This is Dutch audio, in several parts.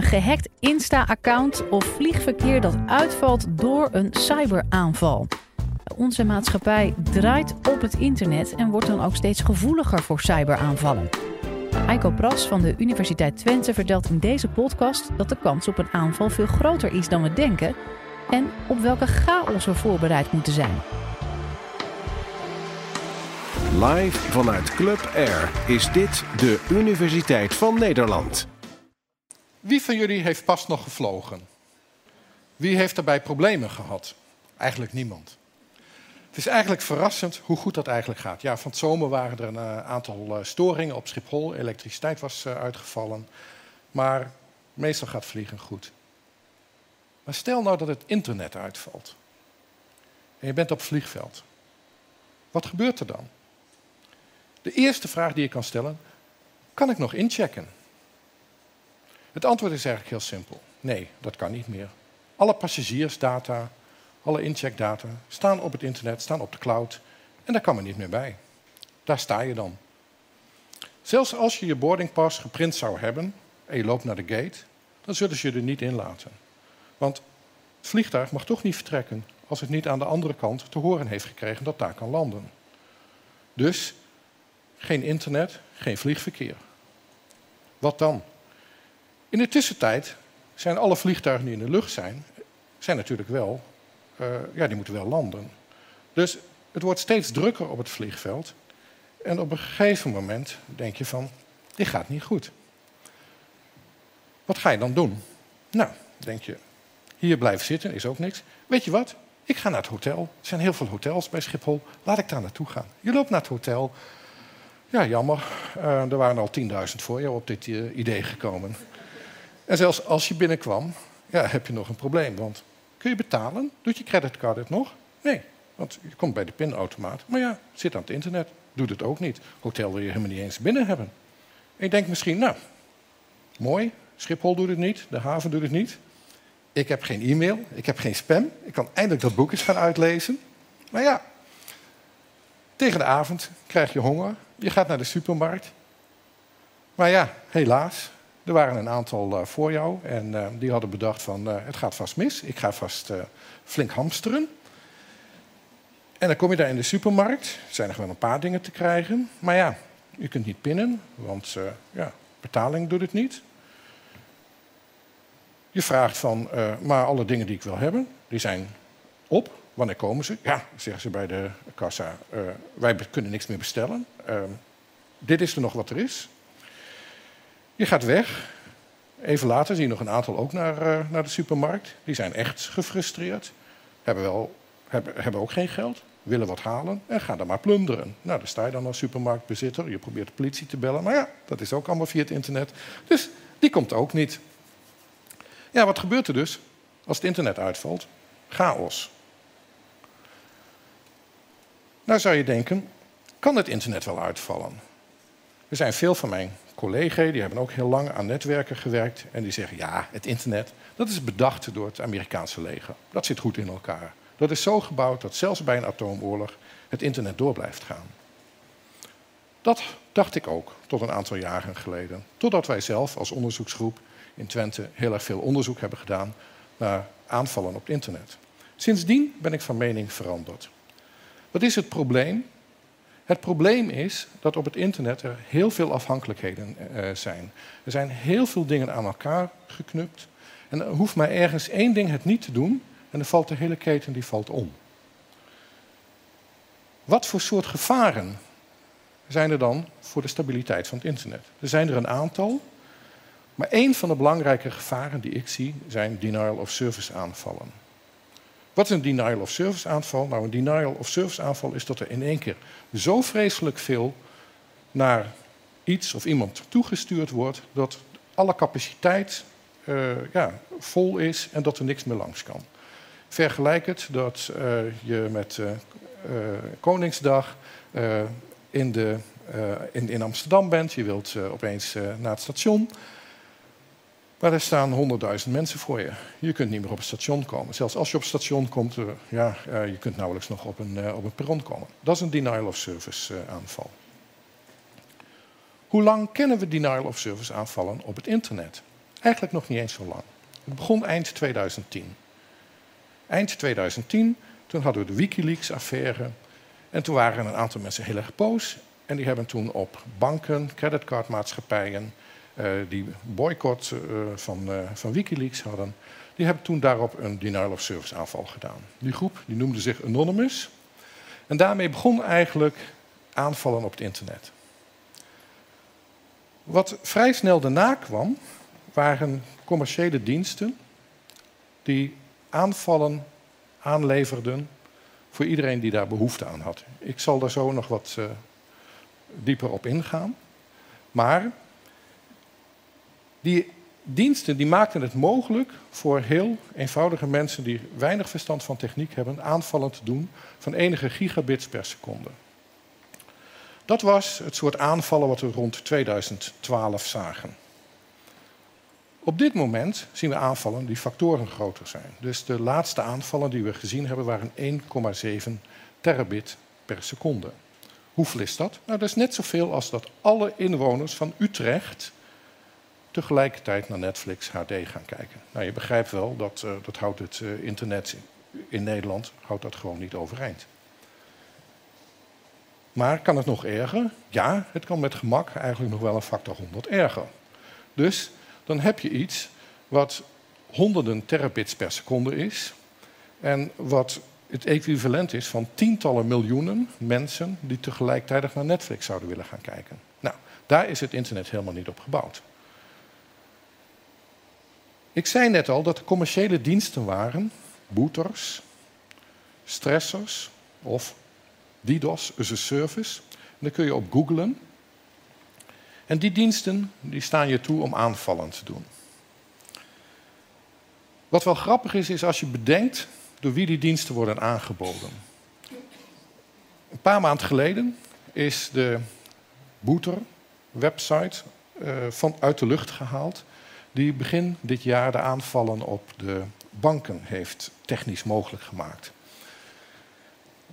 een gehackt Insta-account of vliegverkeer dat uitvalt door een cyberaanval. Onze maatschappij draait op het internet en wordt dan ook steeds gevoeliger voor cyberaanvallen. Eiko Pras van de Universiteit Twente vertelt in deze podcast dat de kans op een aanval veel groter is dan we denken en op welke chaos we voorbereid moeten zijn. Live vanuit Club Air is dit de Universiteit van Nederland. Wie van jullie heeft pas nog gevlogen? Wie heeft daarbij problemen gehad? Eigenlijk niemand. Het is eigenlijk verrassend hoe goed dat eigenlijk gaat. Ja, van het zomer waren er een eh, aantal eh, storingen op Schiphol. Elektriciteit was eh, uitgevallen. Maar meestal gaat vliegen goed. Maar stel nou dat het internet uitvalt. En je bent op vliegveld. Wat gebeurt er dan? De eerste vraag die je kan stellen, kan ik nog inchecken? Het antwoord is eigenlijk heel simpel. Nee, dat kan niet meer. Alle passagiersdata, alle incheckdata staan op het internet, staan op de cloud en daar kan men niet meer bij. Daar sta je dan. Zelfs als je je boardingpas geprint zou hebben en je loopt naar de gate, dan zullen ze je er niet in laten. Want het vliegtuig mag toch niet vertrekken als het niet aan de andere kant te horen heeft gekregen dat daar kan landen. Dus geen internet, geen vliegverkeer. Wat dan? In de tussentijd zijn alle vliegtuigen die in de lucht zijn, zijn natuurlijk wel, uh, ja, die moeten wel landen. Dus het wordt steeds drukker op het vliegveld. En op een gegeven moment denk je van, dit gaat niet goed. Wat ga je dan doen? Nou, denk je, hier blijven zitten is ook niks. Weet je wat? Ik ga naar het hotel. Er zijn heel veel hotels bij Schiphol. Laat ik daar naartoe gaan. Je loopt naar het hotel. Ja, jammer. Uh, er waren al 10.000 voor je op dit uh, idee gekomen. En zelfs als je binnenkwam, ja, heb je nog een probleem. Want kun je betalen? Doet je creditcard het nog? Nee, want je komt bij de pinautomaat. Maar ja, zit aan het internet. Doet het ook niet. Hotel wil je helemaal niet eens binnen hebben. En je misschien, nou, mooi. Schiphol doet het niet. De haven doet het niet. Ik heb geen e-mail. Ik heb geen spam. Ik kan eindelijk dat boek eens gaan uitlezen. Maar ja, tegen de avond krijg je honger. Je gaat naar de supermarkt. Maar ja, helaas, er waren een aantal uh, voor jou en uh, die hadden bedacht van uh, het gaat vast mis. Ik ga vast flink hamsteren. En dan kom je daar in de supermarkt. Er zijn nog wel een paar dingen te krijgen. Maar ja, je kunt niet pinnen, want ja, betaling doet het niet. Je vraagt van, maar alle dingen die ik wil hebben, die zijn op. Wanneer komen ze? Ja, zeggen ze bij de kassa. wij kunnen niks meer bestellen. Ehm, dit is er nog wat er is. Je gaat weg. Even later zie je nog een aantal ook naar, uh, naar de supermarkt. Die zijn echt gefrustreerd. Hebben, wel, hebben, hebben ook geen geld. Willen wat halen en gaan dan maar plunderen. Nou, daar sta je dan als supermarktbezitter. Je probeert de politie te bellen. Maar ja, dat is ook allemaal via het internet. Dus die komt ook niet. Ja, wat gebeurt er dus als het internet uitvalt? Chaos. Nou zou je denken, kan het internet wel uitvallen? Er zijn veel van mijn collega's, die hebben ook heel lang aan netwerken gewerkt. En die zeggen, ja, het internet, dat is bedacht door het Amerikaanse leger. Dat zit goed in elkaar. Dat is zo gebouwd dat zelfs bij een atoomoorlog het internet door blijft gaan. Dat dacht ik ook tot een aantal jaren geleden. Totdat wij zelf als onderzoeksgroep in Twente heel erg veel onderzoek hebben gedaan naar aanvallen op het internet. Sindsdien ben ik van mening veranderd. Wat is het probleem? Het probleem is dat op het internet er heel veel afhankelijkheden uh, zijn. Er zijn heel veel dingen aan elkaar geknupt. En er hoeft maar ergens één ding het niet te doen en dan valt de hele keten die valt om. Wat voor soort gevaren zijn er dan voor de stabiliteit van het internet? Er zijn er een aantal, maar één van de belangrijke gevaren die ik zie zijn denial of service aanvallen. Wat is een denial of service aanval? Nou, een denial of service aanval is dat er in één keer zo vreselijk veel naar iets of iemand toegestuurd wordt dat alle capaciteit uh, ja, vol is en dat er niks meer langs kan. Vergelijk het dat uh, je met uh, Koningsdag in, de, in, in, Amsterdam bent, je wilt opeens naar het station. Maar er staan honderdduizend mensen voor je. Je kunt niet meer op het station komen. Zelfs als je op het station komt, uh, ja, uh, je kunt nauwelijks nog op een, uh, op een perron komen. Dat is een denial of service aanval. Hoe lang kennen we denial of service aanvallen op het internet? Eigenlijk nog niet eens zo lang. Het begon eind 2010. Eind 2010, toen hadden we de Wikileaks-affaire. En toen waren een aantal mensen heel erg boos. En die hebben toen op banken, creditcardmaatschappijen, die boycott uh, van, uh, van Wikileaks hadden, die hebben toen daarop een denial of service aanval gedaan. Die groep die noemde zich Anonymous. En daarmee begon eigenlijk aanvallen op het internet. Wat vrij snel daarna kwam, waren commerciële diensten die aanvallen aanleverden voor iedereen die daar behoefte aan had. Ik zal daar zo nog wat dieper op ingaan. Maar die diensten die maakten het mogelijk voor heel eenvoudige mensen die weinig verstand van techniek hebben, aanvallen te doen van enige gigabits per seconde. Dat was het soort aanvallen wat we rond 2012 zagen. Op dit moment zien we aanvallen die factoren groter zijn. Dus de laatste aanvallen die we gezien hebben waren 1,7 terabit per seconde. Hoeveel is dat? Nou, dat is net zoveel als dat alle inwoners van Utrecht tegelijkertijd naar Netflix HD gaan kijken. Nou, je begrijpt wel, dat, uh, dat houdt het uh, internet in Nederland houdt dat gewoon niet overeind. Maar kan het nog erger? Ja, het kan met gemak eigenlijk nog wel een factor 100 erger. Dus dan heb je iets wat honderden terabits per seconde is en wat het equivalent is van tientallen miljoenen mensen die tegelijkertijd naar Netflix zouden willen gaan kijken. Nou, daar is het internet helemaal niet op gebouwd. Ik zei net al dat er commerciële diensten waren, booters, stressors of DDoS as a service. Dan kun je op googlen. En die diensten die staan je toe om aanvallen te doen. Wat wel grappig is, is als je bedenkt door wie die diensten worden aangeboden. Een paar maanden geleden is de Booter website uh, van uit de lucht gehaald die begin dit jaar de aanvallen op de banken heeft technisch mogelijk gemaakt.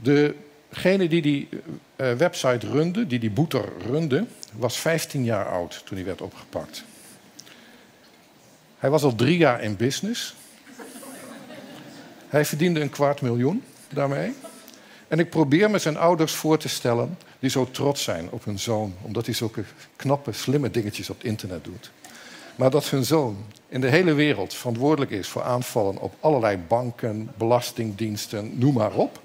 Degene die die uh, website runde, die die boeter runde, was 15 jaar oud toen hij werd opgepakt. Hij was al drie jaar in business. Hij verdiende een kwart miljoen daarmee. En ik probeer me zijn ouders voor te stellen die zo trots zijn op hun zoon, omdat hij zulke knappe, slimme dingetjes op het internet doet. Maar dat hun zoon in de hele wereld verantwoordelijk is voor aanvallen op allerlei banken, belastingdiensten, noem maar op.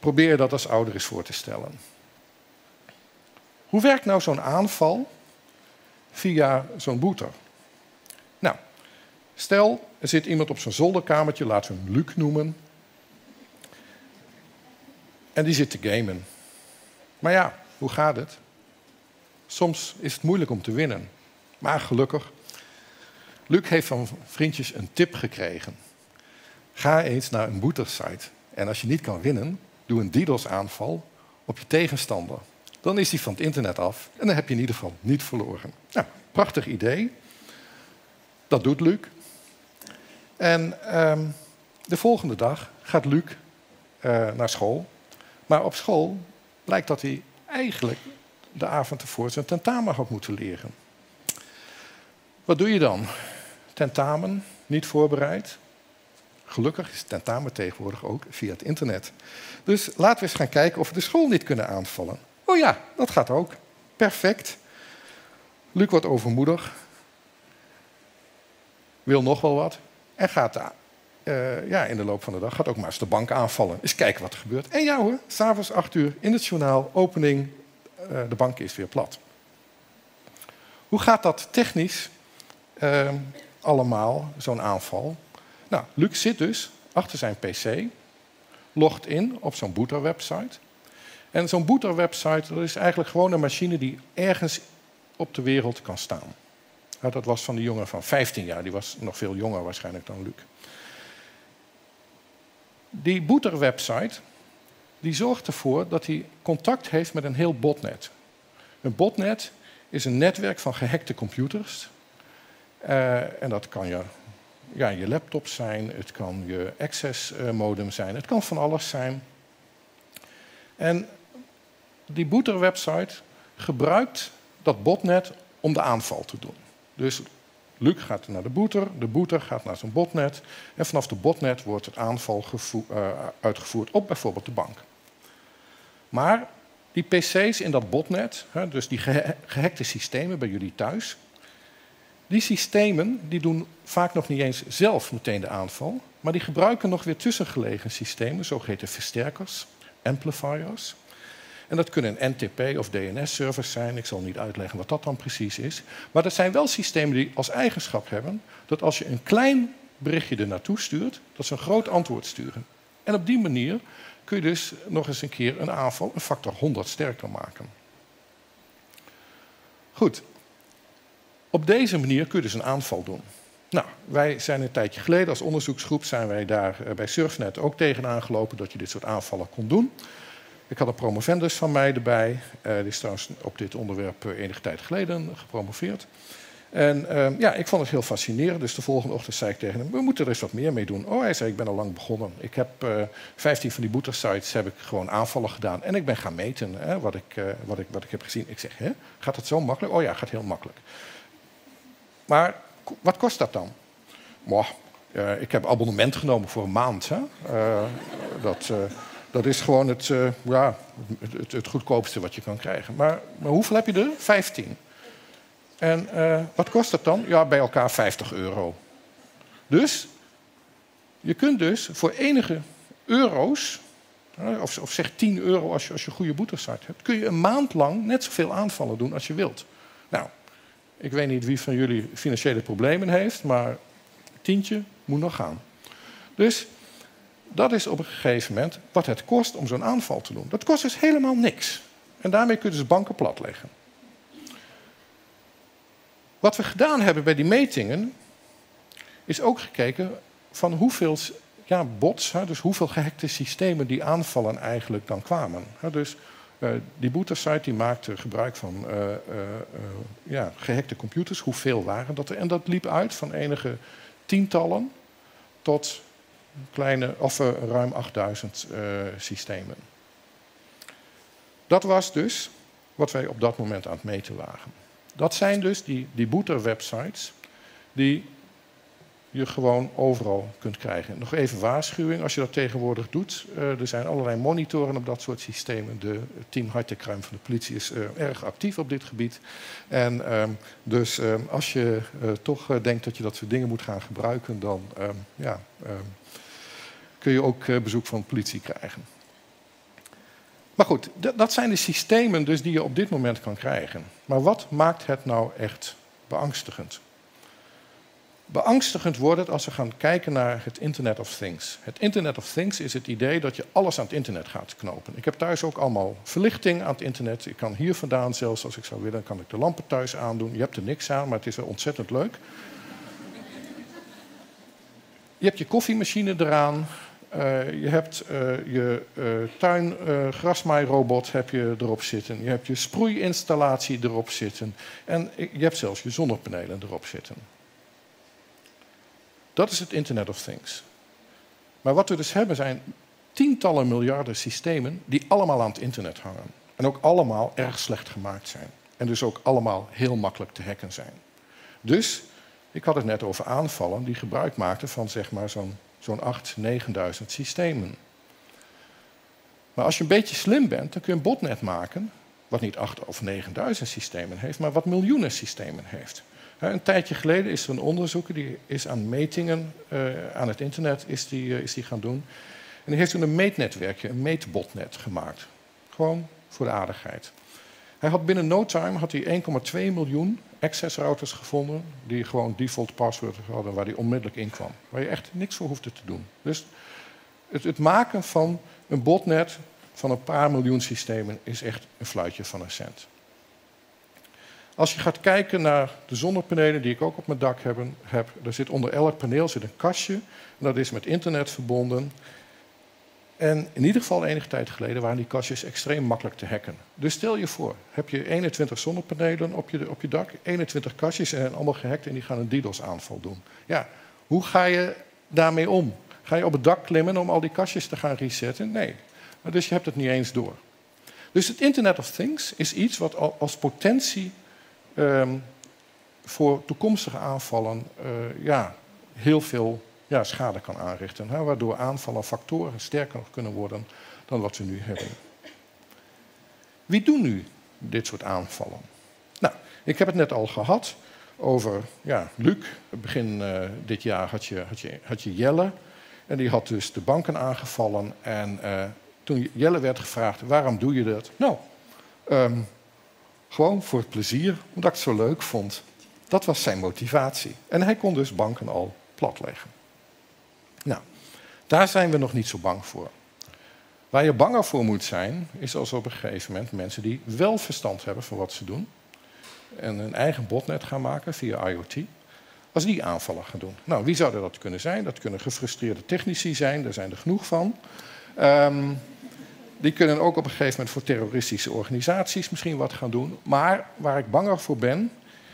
Probeer je dat als ouder eens voor te stellen. Hoe werkt nou zo'n aanval via zo'n boeter? Nou, stel er zit iemand op zo'n zolderkamertje, laten we hem Luc noemen. En die zit te gamen. Maar ja, hoe gaat het? Soms is het moeilijk om te winnen. Maar gelukkig, Luc heeft van vriendjes een tip gekregen. Ga eens naar een boetersite. En als je niet kan winnen, doe een DDoS-aanval op je tegenstander. Dan is die van het internet af en dan heb je in ieder geval niet verloren. Nou, prachtig idee. Dat doet Luc. En um, de volgende dag gaat Luc uh, naar school. Maar op school blijkt dat hij eigenlijk de avond ervoor zijn tentamen had moeten leren. Wat doe je dan? Tentamen, niet voorbereid. Gelukkig is tentamen tegenwoordig ook via het internet. Dus laten we eens gaan kijken of we de school niet kunnen aanvallen. Oh ja, dat gaat ook. Perfect. Luc wordt overmoedig. Wil nog wel wat. En gaat uh, ja, in de loop van de dag gaat ook maar eens de bank aanvallen. Eens kijken wat er gebeurt. En ja hoor, s'avonds acht uur in het journaal, opening, uh, de bank is weer plat. Hoe gaat dat technisch? Uh, allemaal, zo'n aanval. Nou, Luc zit dus achter zijn pc, logt in op zo'n boeter-website. En zo'n boeter-website dat is eigenlijk gewoon een machine die ergens op de wereld kan staan. Nou, dat was van die jongen van 15 jaar, die was nog veel jonger waarschijnlijk dan Luc. Die boeter-website die zorgt ervoor dat hij contact heeft met een heel botnet. Een botnet is een netwerk van gehackte computers uh, en dat kan je, ja, je laptop zijn, het kan je access uh, modem zijn, het kan van alles zijn. En die booter website gebruikt dat botnet om de aanval te doen. Dus Luc gaat naar de boeter, de boeter gaat naar zijn botnet en vanaf de botnet wordt het aanval uh, uitgevoerd op bijvoorbeeld de bank. Maar die PC's in dat botnet, dus die gehackte systemen bij jullie thuis, die systemen die doen vaak nog niet eens zelf meteen de aanval, maar die gebruiken nog weer tussengelegen systemen, zogeheten versterkers, amplifiers. En dat kunnen NTP of DNS-servers zijn. Ik zal niet uitleggen wat dat dan precies is. Maar dat zijn wel systemen die als eigenschap hebben dat als je een klein berichtje er naartoe stuurt, dat ze een groot antwoord sturen. En op die manier kun je dus nog eens een keer een aanval een factor 100 sterker maken. Goed. Op deze manier kun je dus een aanval doen. Nou, wij zijn een tijdje geleden als onderzoeksgroep zijn wij daar eh, bij Surfnet ook tegenaan gelopen dat je dit soort aanvallen kon doen. Ik had een promovendus van mij erbij. Uh, die is trouwens op dit onderwerp uh, enige tijd geleden gepromoveerd. En uh, ja, ik vond het heel fascinerend. Dus de volgende ochtend zei ik tegen hem: We moeten er eens wat meer mee doen. Oh, hij zei: Ik ben al lang begonnen. Ik heb 15 van die boetersites heb ik gewoon aanvallen gedaan. En ik ben gaan meten hè, wat, ik, wat, ik, wat ik heb gezien. Ik zeg: hè, Gaat het zo makkelijk? Oh ja, gaat heel makkelijk. Maar wat kost dat dan? Moh, ik heb abonnement genomen voor een maand. Hè. dat, dat is gewoon het, ja, het, het, goedkoopste wat je kan krijgen. Maar, maar hoeveel heb je er? 15. En wat kost dat dan? Ja, bij elkaar 50 euro. Dus, je kunt dus voor enige euro's, of, of zeg 10 euro als je, als je goede boetesite hebt, kun je een maand lang net zoveel aanvallen doen als je wilt. Nou, ik weet niet wie van jullie financiële problemen heeft, maar tientje moet nog gaan. Dus dat is op een gegeven moment wat het kost om zo'n aanval te doen. Dat kost dus helemaal niks. En daarmee kun je dus banken platleggen. Wat we gedaan hebben bij die metingen, is ook gekeken van hoeveel ja, bots, dus hoeveel gehackte systemen die aanvallen eigenlijk dan kwamen. Dus die boetersite die maakte gebruik van uh, uh, ja, gehackte computers. Hoeveel waren dat er? En dat liep uit van enige tientallen tot kleine, of ruim 8000 uh, systemen. Dat was dus wat wij op dat moment aan het meten waren. Dat zijn dus die, die boeter-websites die je gewoon overal kunt krijgen. Nog even waarschuwing, als je dat tegenwoordig doet. Uh, er zijn allerlei monitoren op dat soort systemen. De team Hartekruim van de politie is uh, erg actief op dit gebied. En uh, dus ehm, als je eh, toch denkt dat je dat soort dingen moet gaan gebruiken, dan ehm, ja, ehm, kun je ook bezoek van de politie krijgen. Maar goed, dat zijn de systemen dus die je op dit moment kan krijgen. Maar wat maakt het nou echt beangstigend? Beangstigend wordt het als we gaan kijken naar het Internet of Things. Het Internet of Things is het idee dat je alles aan het internet gaat knopen. Ik heb thuis ook allemaal verlichting aan het internet. Ik kan hier vandaan zelfs, als ik zou willen, kan ik de lampen thuis aandoen. Je hebt er niks aan, maar het is wel ontzettend leuk. Je hebt je koffiemachine eraan. Uh, je hebt uh, je uh, tuin heb je erop zitten. Je hebt je sproeiinstallatie erop zitten. En je hebt zelfs je zonnepanelen erop zitten. Dat is het Internet of Things. Maar wat we dus hebben zijn tientallen miljarden systemen die allemaal aan het internet hangen. En ook allemaal erg slecht gemaakt zijn. En dus ook allemaal heel makkelijk te hacken zijn. Dus, ik had het net over aanvallen die gebruik maakten van zeg maar zo'n zo'n 8.000, 9.000 systemen. Maar als je een beetje slim bent, dan kun je een botnet maken, wat niet 8.000 of 9.000 systemen heeft, maar wat miljoenen systemen heeft. Een tijdje geleden is er een onderzoeker die is aan metingen uh, aan het internet is die, uh, is die gaan doen. En die heeft toen een meetnetwerkje, een meetbotnet gemaakt. Gewoon voor de aardigheid. Hij had binnen no time had hij 1,2 miljoen access routers gevonden die gewoon default password hadden waar hij onmiddellijk in kwam. Waar je echt niks voor hoefde te doen. Dus het, het maken van een botnet van een paar miljoen systemen is echt een fluitje van een cent. Als je gaat kijken naar de zonnepanelen die ik ook op mijn dak heb, heb er zit onder elk paneel zit een kastje. En dat is met internet verbonden. En in ieder geval enige tijd geleden waren die kastjes extreem makkelijk te hacken. Dus stel je voor, heb je 21 zonnepanelen op je, op je dak, 21 kastjes en allemaal gehackt en die gaan een DDoS-aanval doen. Ja, hoe ga je daarmee om? Ga je op het dak klimmen om al die kastjes te gaan resetten? Nee. Dus je hebt het niet eens door. Dus het Internet of Things is iets wat als potentie um, voor toekomstige aanvallen uh, ja, heel veel ja, schade kan aanrichten. Waardoor aanvallen factoren sterker kunnen worden dan wat we nu hebben. Wie doen nu dit soort aanvallen? Nou, ik heb het net al gehad over ja, Luc. Begin uh, dit jaar had je, had, je, had je Jelle. En die had dus de banken aangevallen. En uh, toen Jelle werd gevraagd, waarom doe je dat? Nou, um, gewoon voor het plezier, omdat ik het zo leuk vond. Dat was zijn motivatie. En hij kon dus banken al platleggen. Nou, daar zijn we nog niet zo bang voor. Waar je banger voor moet zijn, is als op een gegeven moment mensen die wel verstand hebben van wat ze doen en een eigen botnet gaan maken via IoT, als die aanvallen gaan doen. Nou, wie zouden dat kunnen zijn? Dat kunnen gefrustreerde technici zijn, daar zijn er genoeg van. Um, die kunnen ook op een gegeven moment voor terroristische organisaties misschien wat gaan doen. Maar waar ik banger voor ben,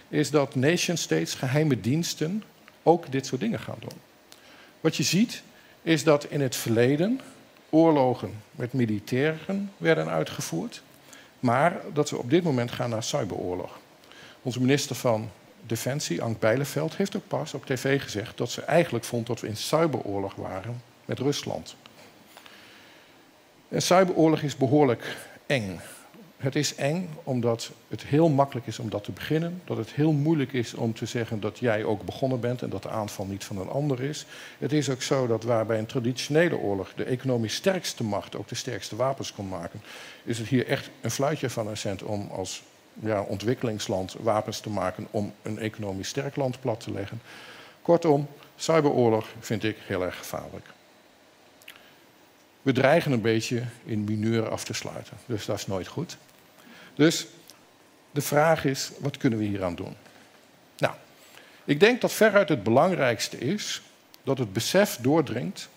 is dat nation states, geheime diensten, ook dit soort dingen gaan doen. Wat je ziet, is dat in het verleden oorlogen met militairen werden uitgevoerd. Maar dat we op dit moment gaan naar cyberoorlog. Onze minister van Defensie, Ank Bijleveld, heeft ook pas op tv gezegd dat ze eigenlijk vond dat we in cyberoorlog waren met Rusland. Een cyberoorlog is behoorlijk eng. Het is eng omdat het heel makkelijk is om dat te beginnen. Dat het heel moeilijk is om te zeggen dat jij ook begonnen bent en dat de aanval niet van een ander is. Het is ook zo dat waar bij een traditionele oorlog de economisch sterkste macht ook de sterkste wapens kon maken, is het hier echt een fluitje van een cent om als ja, ontwikkelingsland wapens te maken om een economisch sterk land plat te leggen. Kortom, cyberoorlog vind ik heel erg gevaarlijk. We dreigen een beetje in mineur af te sluiten. Dus dat is nooit goed. Dus de vraag is, wat kunnen we hieraan doen? Nou, ik denk dat veruit het belangrijkste is dat het besef doordringt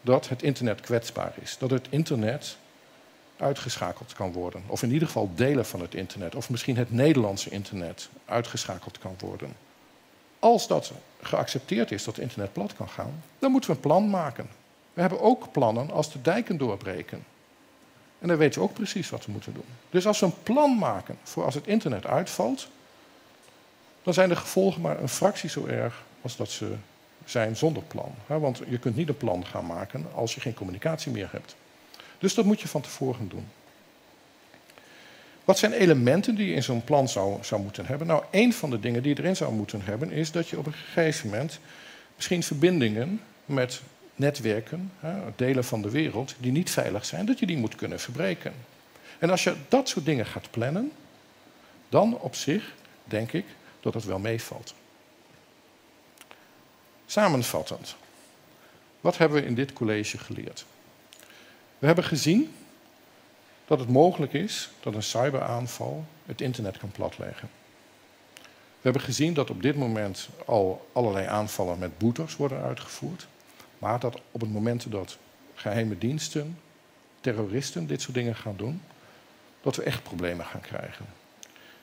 dat het internet kwetsbaar is. Dat het internet uitgeschakeld kan worden. Of in ieder geval delen van het internet. Of misschien het Nederlandse internet uitgeschakeld kan worden. Als dat geaccepteerd is dat het internet plat kan gaan, dan moeten we een plan maken. We hebben ook plannen als de dijken doorbreken. En dan weten we ook precies wat we moeten doen. Dus als we een plan maken voor als het internet uitvalt, dan zijn de gevolgen maar een fractie zo erg als dat ze zijn zonder plan. Want je kunt niet een plan gaan maken als je geen communicatie meer hebt. Dus dat moet je van tevoren doen. Wat zijn elementen die je in zo'n plan zou, zou moeten hebben? Nou, een van de dingen die je erin zou moeten hebben, is dat je op een gegeven moment misschien verbindingen met netwerken, delen van de wereld, die niet veilig zijn, dat je die moet kunnen verbreken. En als je dat soort dingen gaat plannen, dan op zich denk ik dat het wel meevalt. Samenvattend, wat hebben we in dit college geleerd? We hebben gezien dat het mogelijk is dat een cyberaanval het internet kan platleggen. We hebben gezien dat op dit moment al allerlei aanvallen met boeters worden uitgevoerd. Maar dat op het moment dat geheime diensten, terroristen dit soort dingen gaan doen, dat we echt problemen gaan krijgen.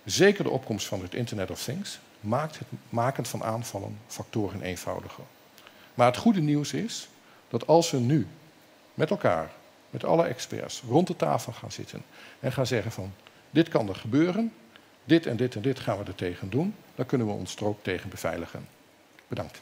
Zeker de opkomst van het Internet of Things maakt het maken van aanvallen factoren eenvoudiger. Maar het goede nieuws is dat als we nu met elkaar, met alle experts, rond de tafel gaan zitten en gaan zeggen van dit kan er gebeuren, dit en dit en dit gaan we er tegen doen, dan kunnen we ons er ook tegen beveiligen. Bedankt.